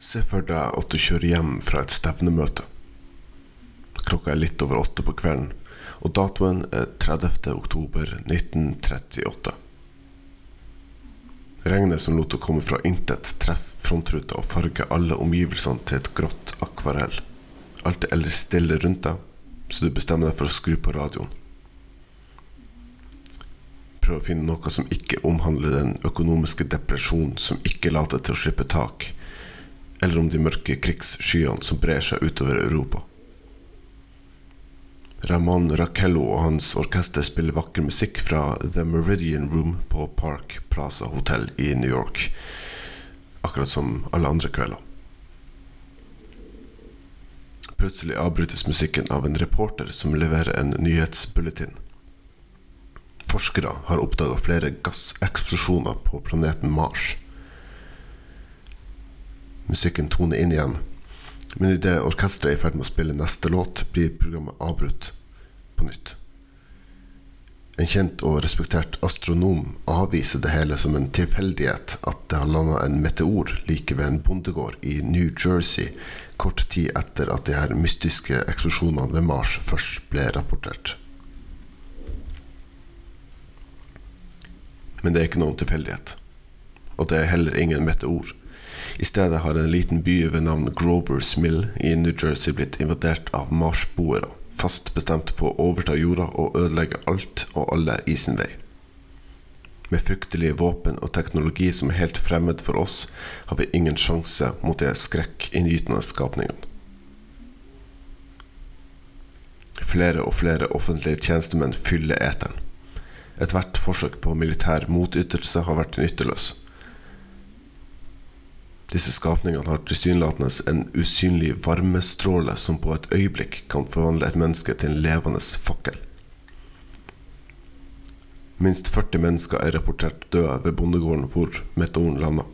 Se for deg at du kjører hjem fra et stevnemøte. Klokka er litt over åtte på kvelden, og datoen er 30. oktober 1938. Regnet som lot det komme fra intet, treffer frontruta og farger alle omgivelsene til et grått akvarell. Alt er ellers stille rundt deg, så du bestemmer deg for å skru på radioen. Prøv å finne noe som ikke omhandler den økonomiske depresjonen som ikke later til å slippe tak, eller om de mørke krigsskyene som brer seg utover Europa. Ramón Raquello og hans orkester spiller vakker musikk fra The Meridian Room på Park Plaza Hotel i New York, akkurat som alle andre kvelder. Plutselig avbrytes musikken av en reporter som leverer en nyhetsbulletin. Forskere har oppdaga flere gasseksplosjoner på planeten Mars. Musikken toner inn igjen, men idet orkesteret er i ferd med å spille neste låt, blir programmet avbrutt på nytt. En kjent og respektert astronom avviser det hele som en tilfeldighet at det har landa en meteor like ved en bondegård i New Jersey kort tid etter at de her mystiske eksplosjonene ved Mars først ble rapportert. Men det er ikke noen tilfeldighet. Og det er heller ingen meteor. I stedet har en liten by ved navn Grovers Mill i New Jersey blitt invadert av marsboere, fast bestemt på å overta jorda og ødelegge alt og alle i sin vei. Med fryktelige våpen og teknologi som er helt fremmed for oss, har vi ingen sjanse mot de skrekkinngytende skapningene. Flere og flere offentlige tjenestemenn fyller eteren. Ethvert forsøk på militær motytelse har vært nytteløs. Disse skapningene har tilsynelatende en usynlig varmestråle som på et øyeblikk kan forvandle et menneske til en levende fakkel. Minst 40 mennesker er rapportert døde ved bondegården hvor meteoren landa.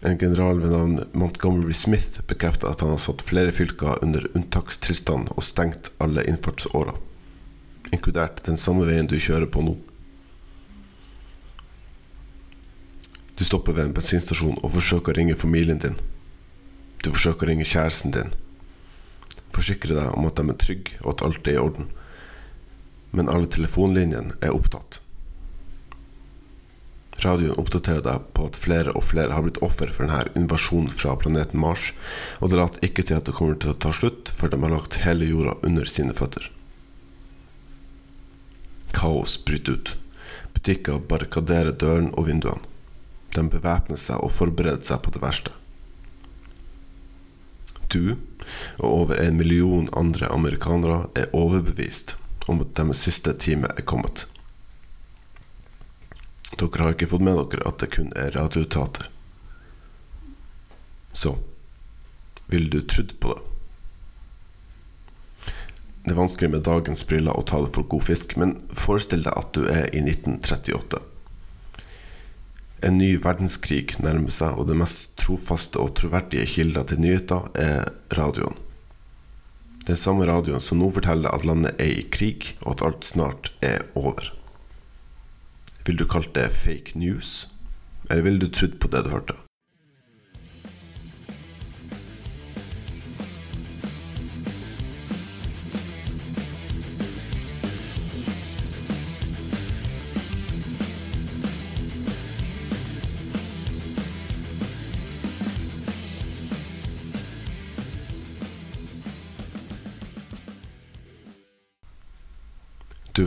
En general ved navn Montgomery Smith bekrefter at han har satt flere fylker under unntakstilstand og stengt alle innfartsårer, inkludert den samme veien du kjører på nå. Du stopper ved en bensinstasjon og forsøker å ringe familien din. Du forsøker å ringe kjæresten din. Forsikre deg om at de er trygge og at alt er i orden. Men alle telefonlinjene er opptatt. Radioen oppdaterer deg på at flere og flere har blitt offer for denne invasjonen fra planeten Mars, og det later ikke til at det kommer til å ta slutt før de har lagt hele jorda under sine føtter. Kaos bryter ut. Butikker barrikaderer døren og vinduene. De bevæpnet seg og forbereder seg på det verste. Du og over en million andre amerikanere er overbevist om at deres siste time er kommet. Dere har ikke fått med dere at det kun er radioteater. Så ville du trodd på det? Det er vanskelig med dagens briller å ta det for god fisk, men forestill deg at du er i 1938. En ny verdenskrig nærmer seg, og det mest trofaste og troverdige kilder til nyheter er radioen. Den samme radioen som nå forteller at landet er i krig, og at alt snart er over. Vil du kalt det fake news, eller ville du trodd på det du hørte?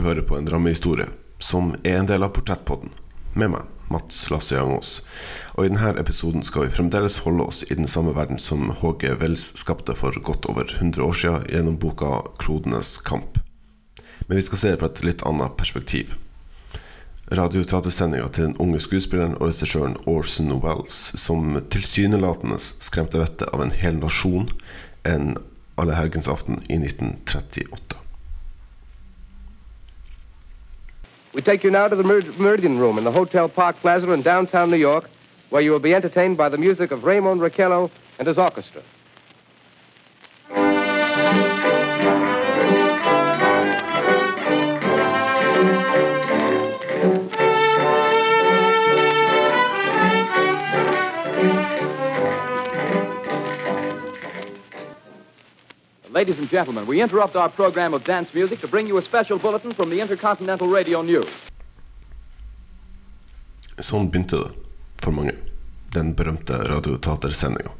Hører på en rammehistorie som er en del av Portrettpodden, med meg, Mats Lasse Jangås. Og i denne episoden skal vi fremdeles holde oss i den samme verden som HG Wells skapte for godt over 100 år siden gjennom boka 'Klodenes kamp'. Men vi skal se det fra et litt annet perspektiv. Radioteatersendinga til den unge skuespilleren og regissøren Orson Wells, som tilsynelatende skremte vettet av en hel nasjon en allehelgensaften i 1938. We take you now to the Mer- Meridian Room in the Hotel Park Plaza in downtown New York, where you will be entertained by the music of Raymond Raquello and his orchestra. Ladies and gentlemen, we interrupt our program of dance music to bring you a special bulletin from the Intercontinental Radio News. Sånn begynte det for mange, den berømte radioteatersendinga.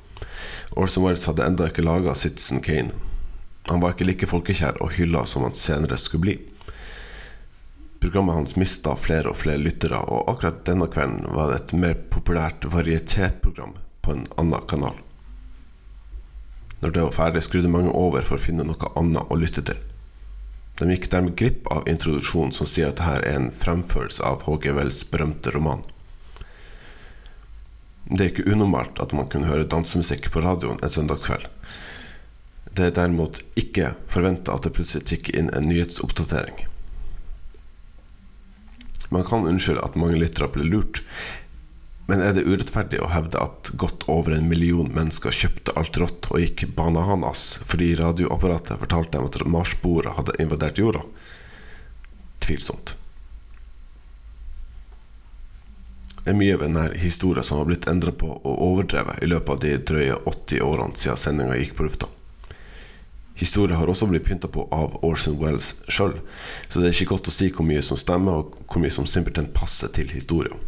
Orson Welles hadde enda ikke laga Citizen Kane. Han var ikke like folkekjær og hylla som han senere skulle bli. Programmet hans mista flere og flere lyttere, og akkurat denne kvelden var det et mer populært varietéprogram på en annen kanal. Når det var ferdig, skrudde mange over for å finne noe annet å lytte til. De gikk dermed glipp av introduksjonen som sier at dette er en fremførelse av H.G. Wells berømte roman. Det er ikke unormalt at man kunne høre dansemusikk på radioen en søndagskveld. Det er derimot ikke forventa at det plutselig tikker inn en nyhetsoppdatering. Man kan unnskylde at mange lyttere ble lurt, men er det urettferdig å hevde at godt over en million mennesker kjøpte alt rått og gikk bananas fordi radioapparatet fortalte dem at marsboere hadde invadert jorda? Tvilsomt. Det er mye ved denne historien som har blitt endra på og overdrevet i løpet av de drøye 80 årene siden sendinga gikk på lufta. Historien har også blitt pynta på av Orson Wells sjøl, så det er ikke godt å si hvor mye som stemmer, og hvor mye som simpelthen passer til historien.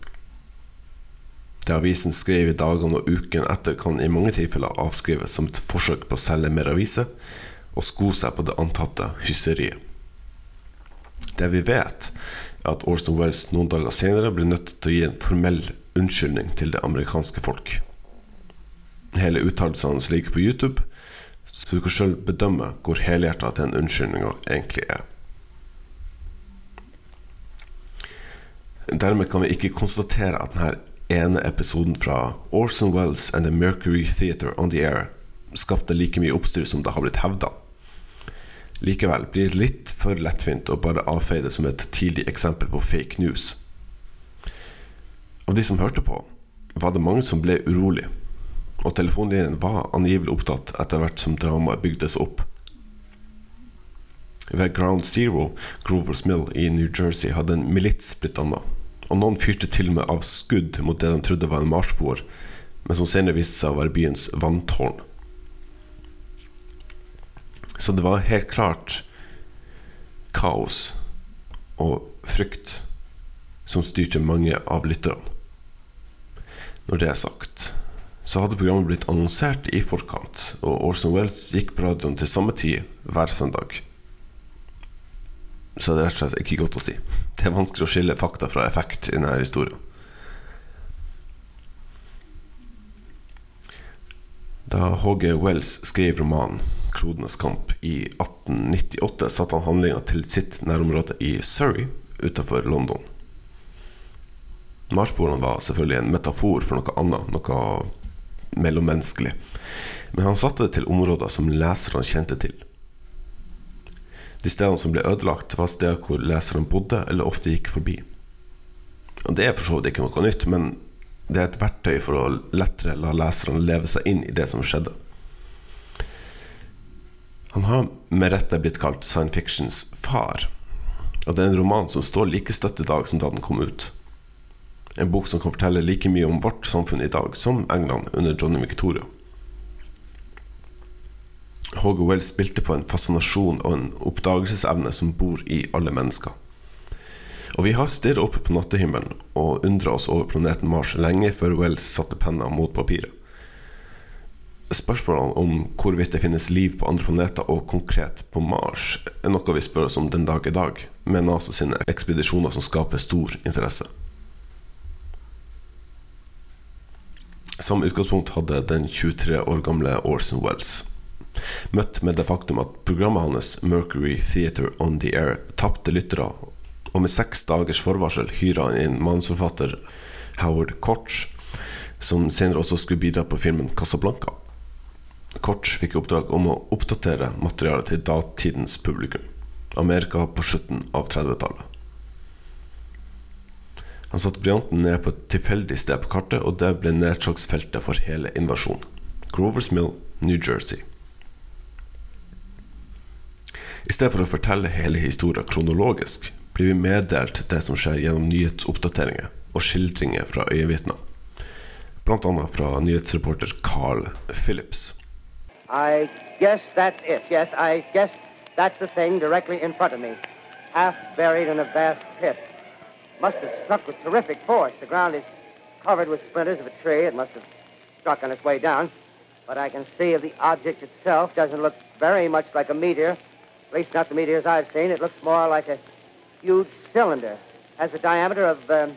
Det avisen skrev i dagene og uken etter, kan i mange tilfeller avskrives som et forsøk på å selge mer aviser og sko seg på det antatte hysteriet. Det vi vet, er at Orson Wells noen dager senere ble nødt til å gi en formell unnskyldning til det amerikanske folk. Hele uttalelsen hans ligger på YouTube, så du kan sjøl bedømme hvor helhjerta den unnskyldninga egentlig er. Dermed kan vi ikke konstatere at denne ene episoden fra Orson Wells and the Mercury Theatre on the Air skapte like mye oppstyr som det har blitt hevda. Likevel blir det litt for lettvint å bare avfeie det som et tidlig eksempel på fake news. Av de som hørte på, var det mange som ble urolig, og telefonlinjen var angivelig opptatt etter hvert som dramaet bygdes opp. Ved Ground Zero, Grovers Mill i New Jersey, hadde en milits blitt danna og noen fyrte til og med av skudd mot det de trodde var en marsboer, men som senere viste seg å være byens vanntårn. Så det var helt klart kaos og frykt som styrte mange av lytterne. Når det er sagt, så hadde programmet blitt annonsert i forkant, og Orson Wells gikk på radioen til samme tid hver søndag. Så det er rett og slett ikke godt å si. Det er vanskelig å skille fakta fra effekt i denne historien. Da HG Wells skrev romanen 'Klodenes kamp' i 1898, satte han handlinga til sitt nærområde i Surrey utenfor London. Marsboerne var selvfølgelig en metafor for noe annet, noe mellommenneskelig. Men han satte det til områder som leserne kjente til. De stedene som ble ødelagt, var steder hvor leserne bodde eller ofte gikk forbi. Og Det er for så vidt ikke noe nytt, men det er et verktøy for å lettere la leserne leve seg inn i det som skjedde. Han har med rette blitt kalt science fictions far, og det er en roman som står like støtt i dag som da den kom ut. En bok som kan fortelle like mye om vårt samfunn i dag som England under dronning Victoria. H.G. Wells spilte på en fascinasjon og en oppdagelsesevne som bor i alle mennesker. Og vi har stirret opp på nattehimmelen og undra oss over planeten Mars lenge før Wells satte penna mot papiret. Spørsmålene om hvorvidt det finnes liv på andre planeter, og konkret på Mars, er noe vi spør oss om den dag i dag, med NASA sine ekspedisjoner som skaper stor interesse. Som utgangspunkt hadde den 23 år gamle Orson Wells møtt med det faktum at programmet hans Mercury Theatre On The Air tapte lyttere, og med seks dagers forvarsel hyra han inn manusforfatter Howard Koch, som senere også skulle bidra på filmen Casablanca. Koch fikk oppdrag om å oppdatere materialet til datidens publikum, Amerika på slutten av 30-tallet. Han satte blyanten ned på et tilfeldig sted på kartet, og det ble nedslagsfeltet for hele invasjonen. Grovers Mill, New Jersey. I stedet for å fortelle hele historien kronologisk, blir vi meddelt det som skjer gjennom nyhetsoppdateringer og skildringer fra øyenvitner. Bl.a. fra nyhetsreporter Carl Phillips. I guess that's it. Yes, I guess that's the thing directly in front of me. Half buried in a vast pit. Must have struck with terrific force. The ground is covered with splinters of a tree. It must have struck on its way down. But I can see the object itself doesn't look very much like a meteor. At least not the meteors I've seen. It looks more like a huge cylinder. Has a diameter of, um,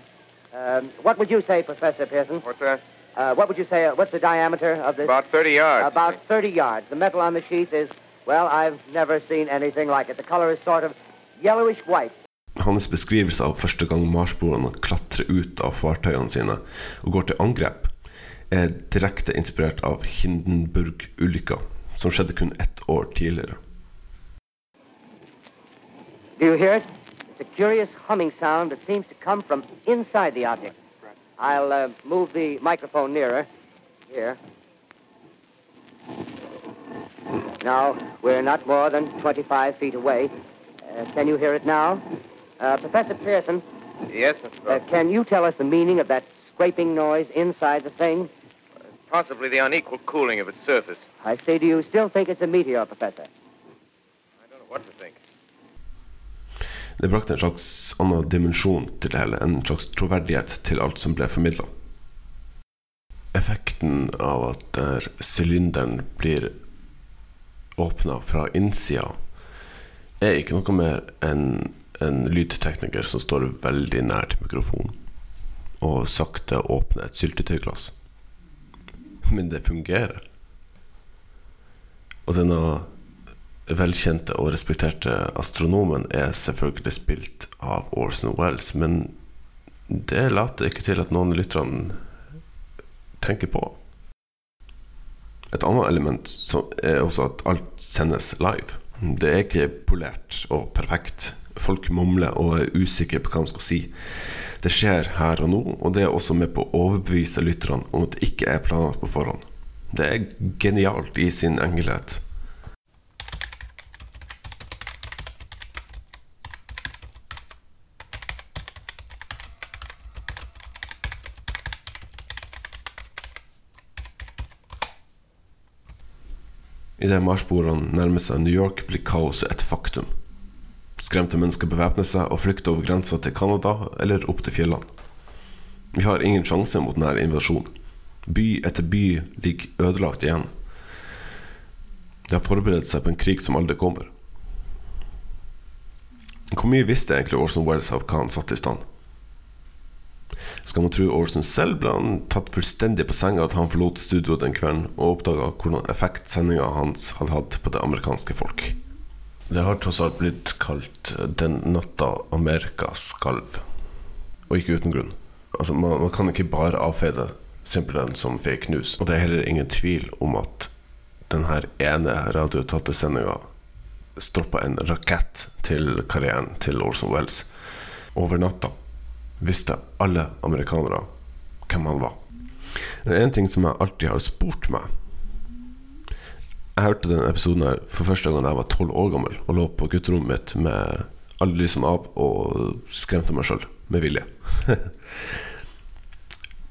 um, what would you say, Professor Pearson? What's that? Uh, what would you say? Uh, what's the diameter of this? About 30 yards. About 30 yards. The metal on the sheath is, well, I've never seen anything like it. The color is sort of yellowish white. Hans beskrivelse av første gang marsboerne klatrer ut av fartøyene sine og går til angrep, er direkte inspirert av Hindenburg-ulykka, som skjedde kun ett år tidligere. Do you hear it? It's a curious humming sound that seems to come from inside the object. I'll uh, move the microphone nearer. Here. Now, we're not more than 25 feet away. Uh, can you hear it now? Uh, Professor Pearson, Yes, Mr. uh, can you tell us the meaning of that scraping noise inside the thing? Possibly the unequal cooling of its surface. I say, do you still think it's a meteor, Professor? I don't know what to think. Det brakte en slags annen dimensjon til det hele, en slags troverdighet til alt som ble formidla. Effekten av at der sylinderen blir åpna fra innsida, er ikke noe mer enn en lydtekniker som står veldig nært mikrofonen og sakte åpner et syltetøyglass. Men det fungerer. Og denne velkjente og respekterte astronomen er selvfølgelig spilt av Orson Welles, men det later ikke til at noen lytterne tenker på. Et annet element er også at alt sendes live. Det er ikke polert og perfekt. Folk mumler og er usikre på hva de skal si. Det skjer her og nå, og det er også med på å overbevise lytterne om at det ikke er planlagt på forhånd. Det er genialt i sin enkelhet. Idet marsboerne nærmer seg New York, blir kaoset et faktum. Skremte mennesker bevæpner seg og flykter over grensa til Canada eller opp til fjellene. Vi har ingen sjanse mot denne invasjonen. By etter by ligger ødelagt igjen. De har forberedt seg på en krig som aldri kommer. Hvor mye visste egentlig Orson Welles av hva han satte i stand? Skal man tro Orson selv ble han tatt fullstendig på senga at han forlot studio den kvelden og oppdaga hvordan effekt sendinga hans hadde hatt på det amerikanske folk. Det har tross alt blitt kalt 'Den natta Amerika skalv', og ikke uten grunn. Altså, man, man kan ikke bare avfeie det simpelthen som fake news. Og det er heller ingen tvil om at denne ene radiotatte sendinga stoppa en rakett til karrieren til Orson Welles. Over natta visste alle amerikanere hvem han var. Det er en ting som jeg alltid har spurt meg. Jeg hørte denne episoden her for første gang da jeg var tolv år gammel og lå på gutterommet mitt med alle lysene av og skremte meg sjøl med vilje.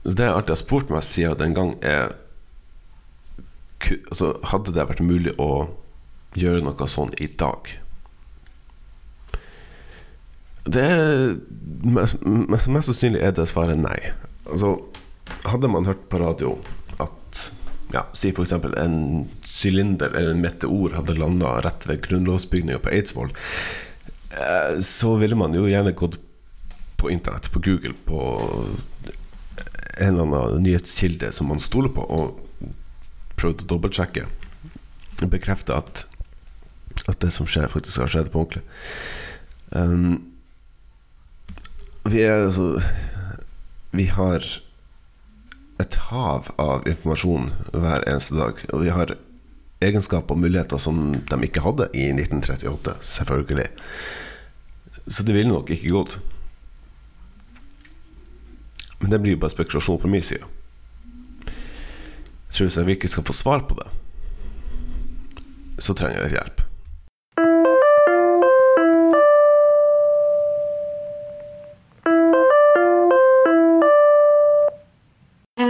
Så det jeg alltid har spurt meg siden den gang, er altså, Hadde det vært mulig å gjøre noe sånn i dag? Det er mest, mest sannsynlig er det svaret nei. Altså, hadde man hørt på radio at ja, si f.eks. en sylinder eller en meteor hadde landa rett ved grunnlovsbygninga på Eidsvoll, eh, så ville man jo gjerne gått på internett, på Google, på en eller annen nyhetskilde som man stoler på, og prøvd å dobbeltsjekke. Bekrefte at, at det som skjer, faktisk har skjedd på ordentlig. Um, vi er altså Vi har et hav av informasjon hver eneste dag. Og vi har egenskaper og muligheter som de ikke hadde i 1938, selvfølgelig. Så det ville nok ikke gått. Men det blir jo bare spekulasjon fra min side. Jeg tror hvis jeg virkelig skal få svar på det, så trenger jeg litt hjelp.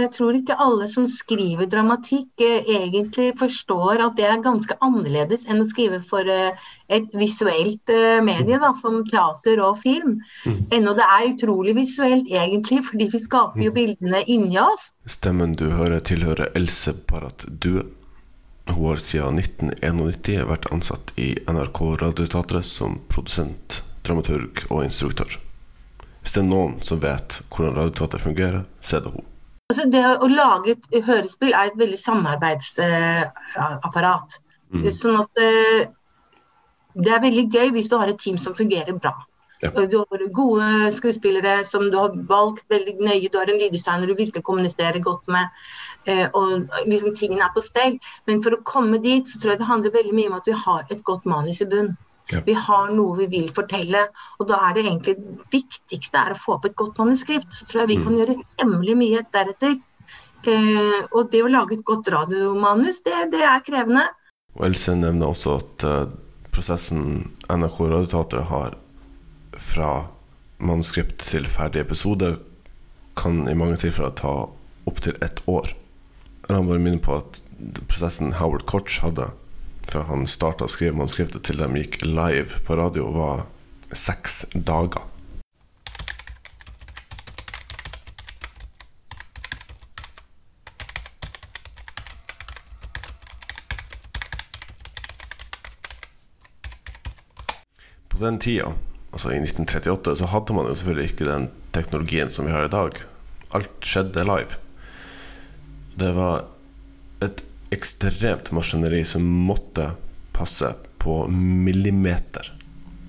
Jeg tror ikke alle som skriver dramatikk eh, egentlig forstår at det er ganske annerledes enn å skrive for eh, et visuelt eh, medie, da, som teater og film. Ennå det er utrolig visuelt egentlig, fordi vi skaper jo bildene inni oss. Stemmen du hører, tilhører Else Parat Due. Hun har siden 1991 vært ansatt i NRK Radioteatret som produsent, dramaturg og instruktør. Hvis det er noen som vet hvordan Radioteatret fungerer, så er det hun. Altså det å lage et hørespill er et veldig samarbeidsapparat. Sånn at eh, det er veldig gøy hvis du har et team som fungerer bra. Ja. Du har gode skuespillere som du har valgt veldig nøye, du har en lyddesigner du virkelig kommuniserer godt med, eh, og liksom tingene er på stell. Men for å komme dit, så tror jeg det handler veldig mye om at vi har et godt manus i bunn. Ja. Vi har noe vi vil fortelle, og da er det egentlig det viktigste er å få opp et godt manuskript. Så tror jeg vi kan gjøre temmelig mye deretter. Eh, og det å lage et godt radiomanus, det, det er krevende. Og Else nevner også at uh, prosessen NRK Radioteatret har fra manuskript til ferdig episode, kan i mange tilfeller ta opptil ett år. Jeg må bare minne på at prosessen Howard Koch hadde fra han starta å skrive manuskriptet til de gikk live på radio, var seks dager. På den tida, altså i 1938, så hadde man jo selvfølgelig ikke den teknologien som vi har i dag. Alt skjedde live. Det var et ekstremt maskineri som måtte passe på millimeter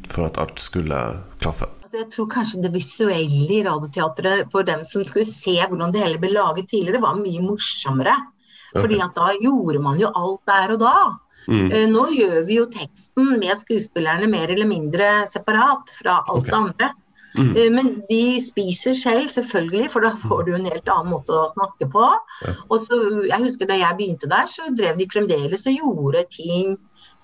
for at alt skulle klaffe. Altså, jeg tror kanskje det visuelle i Radioteatret for dem som skulle se hvordan det hele ble laget tidligere, var mye morsommere. Fordi at da gjorde man jo alt der og da. Mm. Eh, nå gjør vi jo teksten med skuespillerne mer eller mindre separat fra alt okay. det andre. Mm. Eh, Men de spiser selv, selvfølgelig, for da får du en helt annen måte å snakke på. Ja. Og så, jeg husker Da jeg begynte der, så drev de fremdeles og gjorde ting.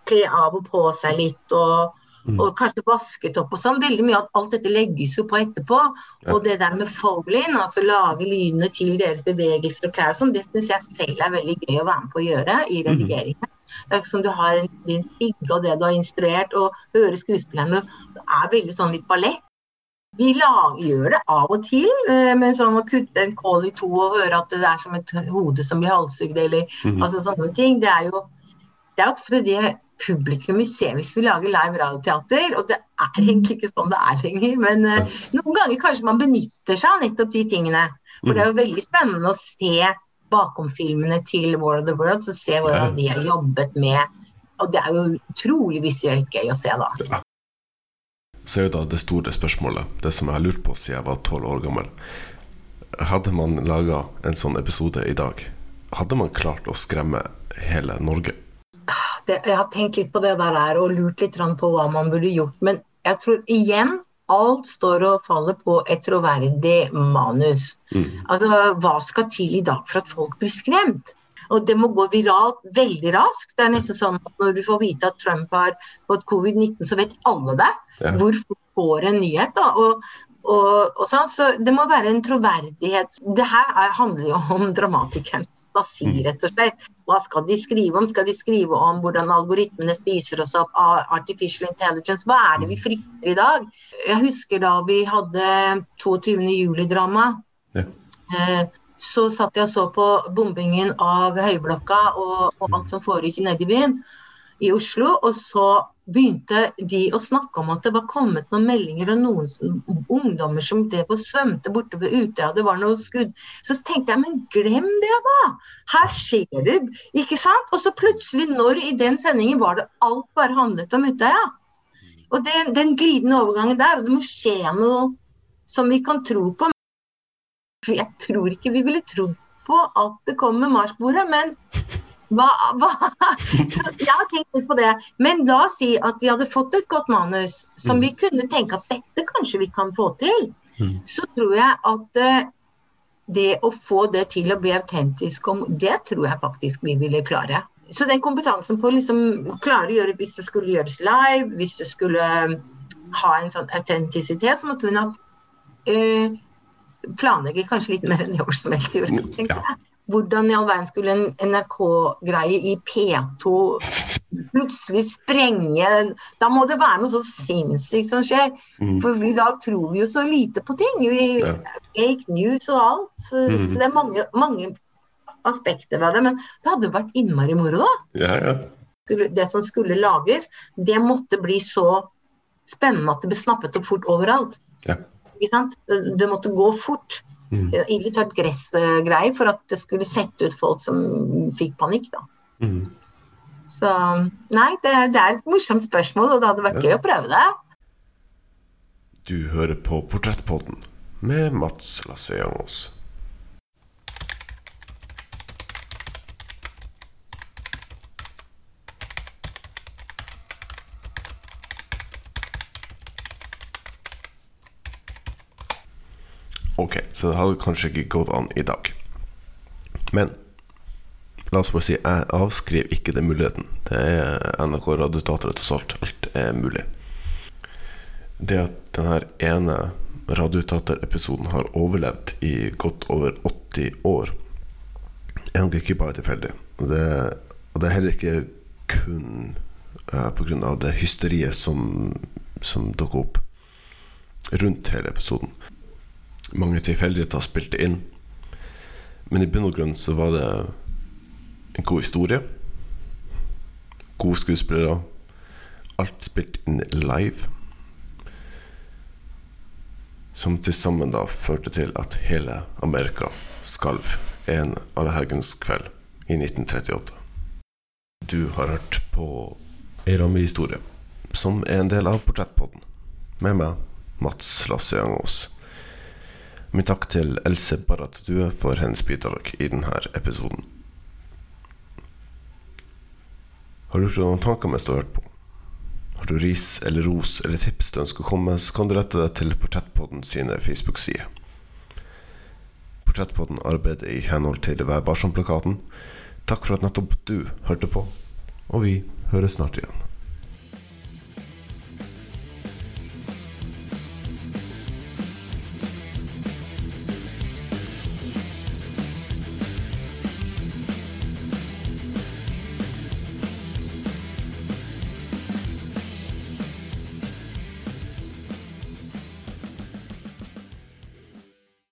Kle av og på seg litt, og, Mm. og kanskje vasket opp og sånn. Veldig mye av alt dette legges jo på etterpå. Ja. Og det der med Folin, altså lage lydene til deres bevegelser og klær og sånn, det syns jeg selv er veldig gøy å være med på å gjøre i Mm. redigeringen. Det er som du har en din figge og det du har instruert, og hører skuespillerne Det er veldig sånn litt ballett. Vi lager, gjør det av og til, eh, med sånn å kutte en kål i to og høre at det er som et hode som blir halshugd, eller mm. altså sånne ting. Det er jo det er ofte det publikum vi ser hvis vi lager live radioteater, og det er egentlig ikke sånn det er lenger. Men uh, noen ganger kanskje man benytter seg av nettopp de tingene. For det er jo veldig spennende å se bakomfilmene til War of the Worlds, og se hvordan de har jobbet med Og det er jo utrolig visuelt gøy å se, da. Så er jo da det store spørsmålet, det som jeg har lurt på siden jeg var tolv år gammel. Hadde man laga en sånn episode i dag, hadde man klart å skremme hele Norge? det, jeg har tenkt litt på det der og lurt litt på hva man burde gjort. Men jeg tror igjen alt står og faller på et troverdig manus. Altså, hva skal til i dag for at folk blir skremt? Og det må gå viralt veldig raskt. Det er nesten sånn at når du får vite at Trump har fått covid-19, så vet alle det. Ja. Hvor går en nyhet? da? Og, og, og sånn, så det må være en troverdighet. Det her er, handler jo om dramatikernes fantasi, rett og slett. Hva skal de skrive om? Skal de skrive om hvordan algoritmene spiser oss opp av artificial intelligence? Hva er det vi frykter i dag? Jeg husker da vi hadde 22. juli-drama. Ja. Eh, så satt jeg og så på bombingen av Høyblokka og, og alt som foregikk nede i byen i Oslo. Og så begynte de å snakke om at det var kommet noen meldinger om noen ungdommer som drev og svømte borte ved Utøya, det var noe skudd. Så tenkte jeg, men glem det da! Her skjer det, ikke sant? Og så plutselig, når i den sendingen var det alt bare handlet om Utøya. Og det, den glidende overgangen der, og det må skje noe som vi kan tro på. Jeg tror ikke vi ville trodd på at det kommer Marsboere, men hva, hva? Jeg har tenkt litt på det. Men la oss si at vi hadde fått et godt manus som vi kunne tenke at dette kanskje vi kan få til. Så tror jeg at eh, det å få det til å bli autentisk, om- det tror jeg faktisk vi ville klare. Så den kompetansen på å liksom klare å gjøre hvis det skulle gjøres live, hvis det skulle ha en sånn autentisitet, så måtte vi nok eh, planlegge kanskje litt mer enn det Årsmeldt gjorde. Mm, tenker ja. jeg. Hvordan i all verden skulle en NRK-greie i P2 plutselig sprenge Da må det være noe så sinnssykt som skjer. Mm. For i dag tror vi jo så lite på ting. Vi, Ja. Fake news og alt. Så, Mm. så det er mange, mange aspekter ved det. Men det hadde vært innmari moro, da Ja, ja. skulle, det som skulle lages, det måtte bli så spennende at det ble snappet opp fort overalt. Ja. Det, måtte gå fort. Mm. Ille tørt gress-greier for at det skulle sette ut folk som fikk panikk, da. Mm. Så nei, det, det er et morsomt spørsmål, og det hadde vært gøy å prøve det. Du hører på Portrettpodden med Mats Lasseangos. Så det hadde kanskje ikke gått an i dag. Men la oss bare si jeg avskriver ikke den muligheten. Det er NRK Radioteatret tross alt. Alt er mulig. Det at denne ene Radioteater-episoden har overlevd i godt over 80 år, er nok ikke bare tilfeldig. Og det, og det er heller ikke kun uh, pga. det hysteriet som, som dukker opp rundt hele episoden. Mange tilfeldigheter spilte inn. Men i bunn og grunn så var det en god historie. Gode skuespillere. Alt spilt inn live. Som til sammen da førte til at hele Amerika skalv en allehelgenskveld i 1938. Du har hørt på ei rammehistorie som er en del av Portrettpodden. Med meg, Mats Lasseangos. Min takk til Else Barrat for hennes bidrag i denne episoden. Har du gjort noen tanker mens du har hørt på? Har du ris eller ros eller tips du ønsker å komme med, så kan du rette deg til Portrettpodden sine Facebook-sider. Portrettpodden arbeider i henhold til Vær varsom-plakaten. Takk for at nettopp du hørte på, og vi høres snart igjen.